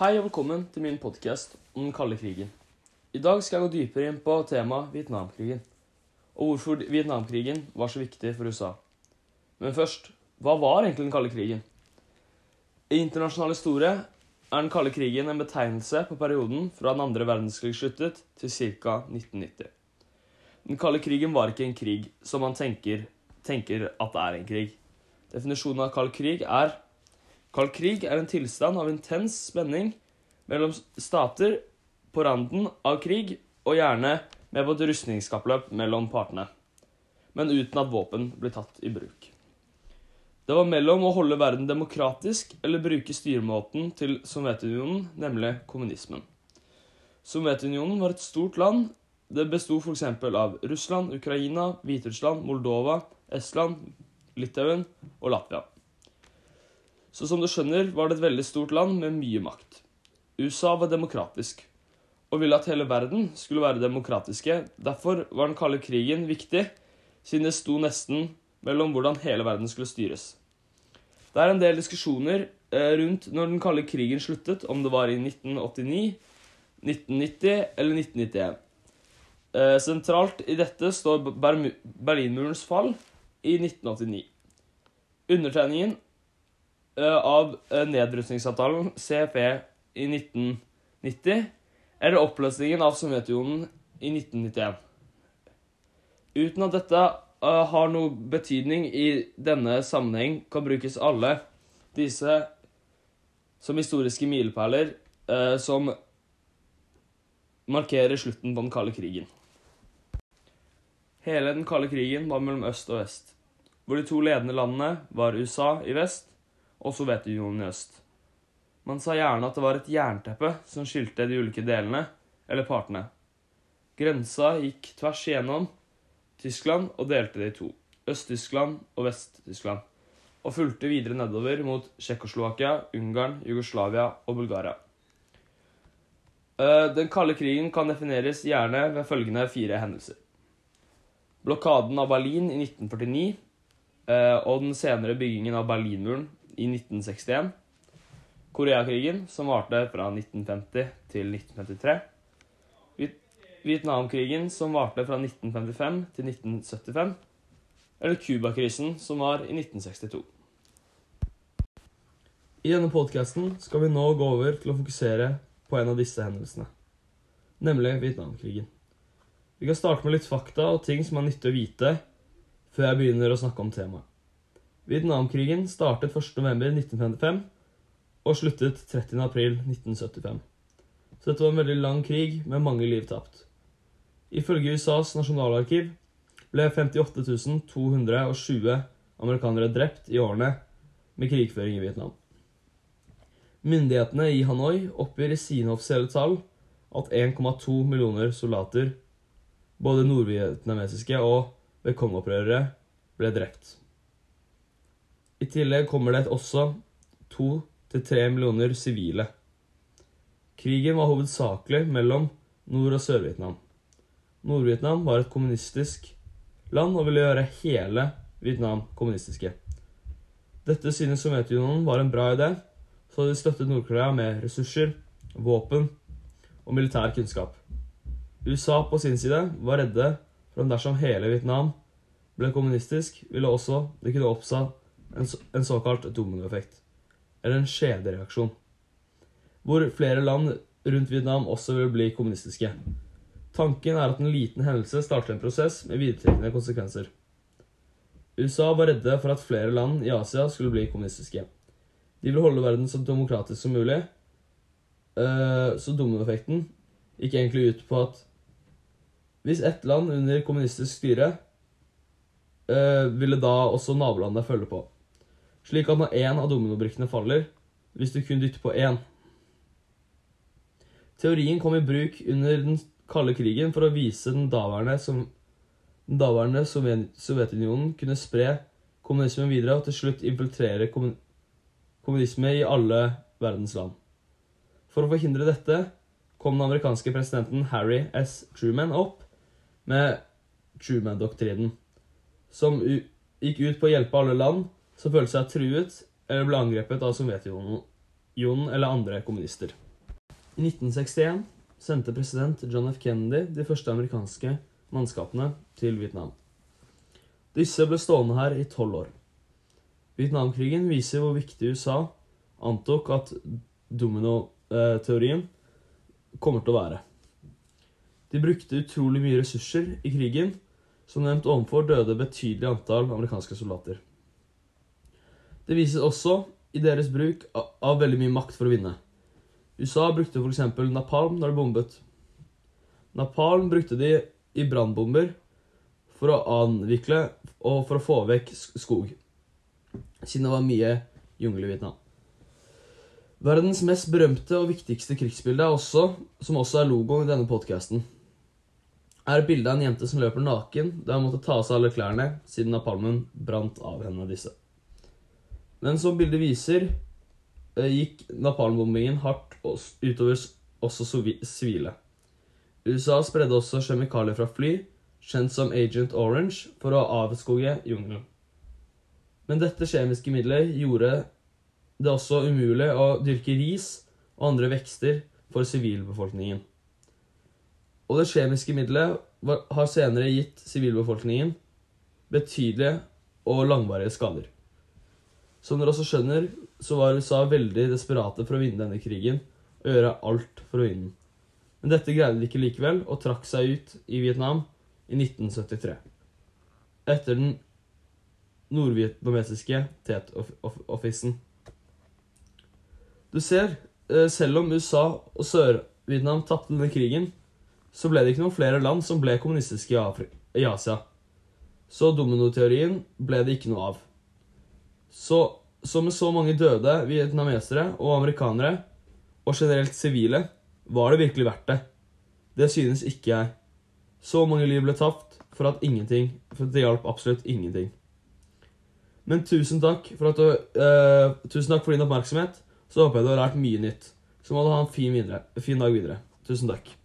Hei og velkommen til min podkast om den kalde krigen. I dag skal jeg gå dypere inn på temaet Vietnamkrigen, og hvorfor Vietnamkrigen var så viktig for USA. Men først, hva var egentlig den kalde krigen? I internasjonal historie er den kalde krigen en betegnelse på perioden fra den andre verdenskrig sluttet til ca. 1990. Den kalde krigen var ikke en krig som man tenker, tenker at det er en krig. Definisjonen av kald krig er Kald krig er en tilstand av intens spenning mellom stater på randen av krig, og gjerne med på et rustningskappløp mellom partene, men uten at våpen blir tatt i bruk. Det var mellom å holde verden demokratisk eller bruke styremåten til Sovjetunionen, nemlig kommunismen. Sovjetunionen var et stort land. Det besto f.eks. av Russland, Ukraina, Hviterussland, Moldova, Estland, Litauen og Latvia. Så som du skjønner, var det et veldig stort land med mye makt. USA var demokratisk, og ville at hele verden skulle være demokratiske. Derfor var den kalde krigen viktig, siden det sto nesten mellom hvordan hele verden skulle styres. Det er en del diskusjoner eh, rundt når den kalde krigen sluttet, om det var i 1989, 1990 eller 1991. Eh, sentralt i dette står Berlinmurens fall i 1989. Undertegningen av eh, nedrustningsavtalen CFE i 1990 eller oppløsningen av Sovjetunionen i 1991. Uten at dette uh, har noe betydning i denne sammenheng, kan brukes alle disse som historiske milepæler som markerer slutten på den kalde krigen. Hele den kalde krigen var mellom øst og vest, hvor de to ledende landene var USA i vest og Sovjetunionen. Man sa gjerne at det var et jernteppe som skilte de ulike delene, eller partene. Grensa gikk tvers igjennom Tyskland og delte det i to, Øst-Tyskland og Vest-Tyskland, og fulgte videre nedover mot Tsjekkoslovakia, Ungarn, Jugoslavia og Bulgaria. Eh, den kalde krigen kan defineres gjerne ved følgende fire hendelser. Blokaden av Berlin i 1949 eh, og den senere byggingen av Berlinmuren i 1961. Koreakrigen, som varte fra 1950 til 1953. Vietnamkrigen, som varte fra 1955 til 1975. Eller Cubakrisen, som var i 1962. I denne podkasten skal vi nå gå over til å fokusere på en av disse hendelsene, nemlig Vietnamkrigen. Vi kan starte med litt fakta og ting som er nyttig å vite før jeg begynner å snakke om temaet. Vietnamkrigen startet 1.11.1955 og sluttet 30.4.1975. Så dette var en veldig lang krig med mange liv tapt. Ifølge USAs nasjonalarkiv ble 58.220 amerikanere drept i årene med krigføring i Vietnam. Myndighetene i Hanoi oppgir i sine offisielle tall at 1,2 millioner soldater, både nordvietnamesiske og Mekong-opprørere, ble drept. I tillegg kommer det også to til tre millioner sivile. Krigen var hovedsakelig mellom Nord- og Sør-Vietnam. Nord-Vietnam var et kommunistisk land og ville gjøre hele Vietnam kommunistiske. Dette synes Sovjetunionen var en bra idé, så de støttet Nord-Korea med ressurser, våpen og militær kunnskap. USA på sin side var redde for om dersom hele Vietnam ble kommunistisk, ville også det kunne oppstå en, en såkalt dominoeffekt, eller en skjedereaksjon, hvor flere land rundt Vietnam også vil bli kommunistiske. Tanken er at en liten hendelse starter en prosess med videretrekkende konsekvenser. USA var redde for at flere land i Asia skulle bli kommunistiske. De ville holde verden så demokratisk som mulig, eh, så dominoeffekten gikk egentlig ut på at hvis ett land under kommunistisk styre eh, ville da også nabolandene følge på slik at når én av dominobrikkene faller, hvis du kun dytter på én. Teorien kom i bruk under den kalde krigen for å vise den daværende, som, den daværende Sovjetunionen kunne spre kommunismen videre og til slutt infiltrere kommunisme i alle verdens land. For å forhindre dette kom den amerikanske presidenten Harry S. Truman opp med Truman-doktrinen, som gikk ut på å hjelpe alle land som følte seg truet eller ble angrepet av Sovjetunionen eller andre kommunister. I 1961 sendte president John F. Kennedy de første amerikanske mannskapene til Vietnam. Disse ble stående her i tolv år. Vietnamkrigen viser hvor viktig USA antok at dominoteorien kommer til å være. De brukte utrolig mye ressurser i krigen. Som nevnt ovenfor døde betydelig antall amerikanske soldater. Det vises også i deres bruk av veldig mye makt for å vinne. USA brukte f.eks. napalm når de bombet. Napalm brukte de i brannbomber for å anvikle og for å få vekk skog, siden det var mye jungel i Vietnam. Verdens mest berømte og viktigste krigsbilde, er også, som også er logoen i denne podkasten, er bildet av en jente som løper naken da hun måtte ta av seg alle klærne siden napalmen brant av henne disse. Men som bildet viser, eh, gikk napalmbombingen hardt utover også sivile. USA spredde også kjemikalier fra fly, kjent som Agent Orange, for å avskoge jungelen. Men dette kjemiske middelet gjorde det også umulig å dyrke ris og andre vekster for sivilbefolkningen. Og det kjemiske middelet har senere gitt sivilbefolkningen betydelige og langvarige skader. Som dere også skjønner, så var USA veldig desperate for å vinne denne krigen og gjøre alt for å vinne den. Men dette greide de ikke likevel, og trakk seg ut i Vietnam i 1973. Etter den nordvietnamesiske Tet-offisen. Du ser, eh, selv om USA og Sør-Vietnam tapte denne krigen, så ble det ikke noen flere land som ble kommunistiske i, Asia. Så dominoteorien ble det ikke noe av. Så, så med så mange døde vietnamesere og amerikanere, og generelt sivile, var det virkelig verdt det. Det synes ikke jeg. Så mange liv ble tapt for at ingenting For det hjalp absolutt ingenting. Men tusen takk for, du, uh, tusen takk for din oppmerksomhet. Så håper jeg du har lært mye nytt. Så må du ha en fin, videre, fin dag videre. Tusen takk.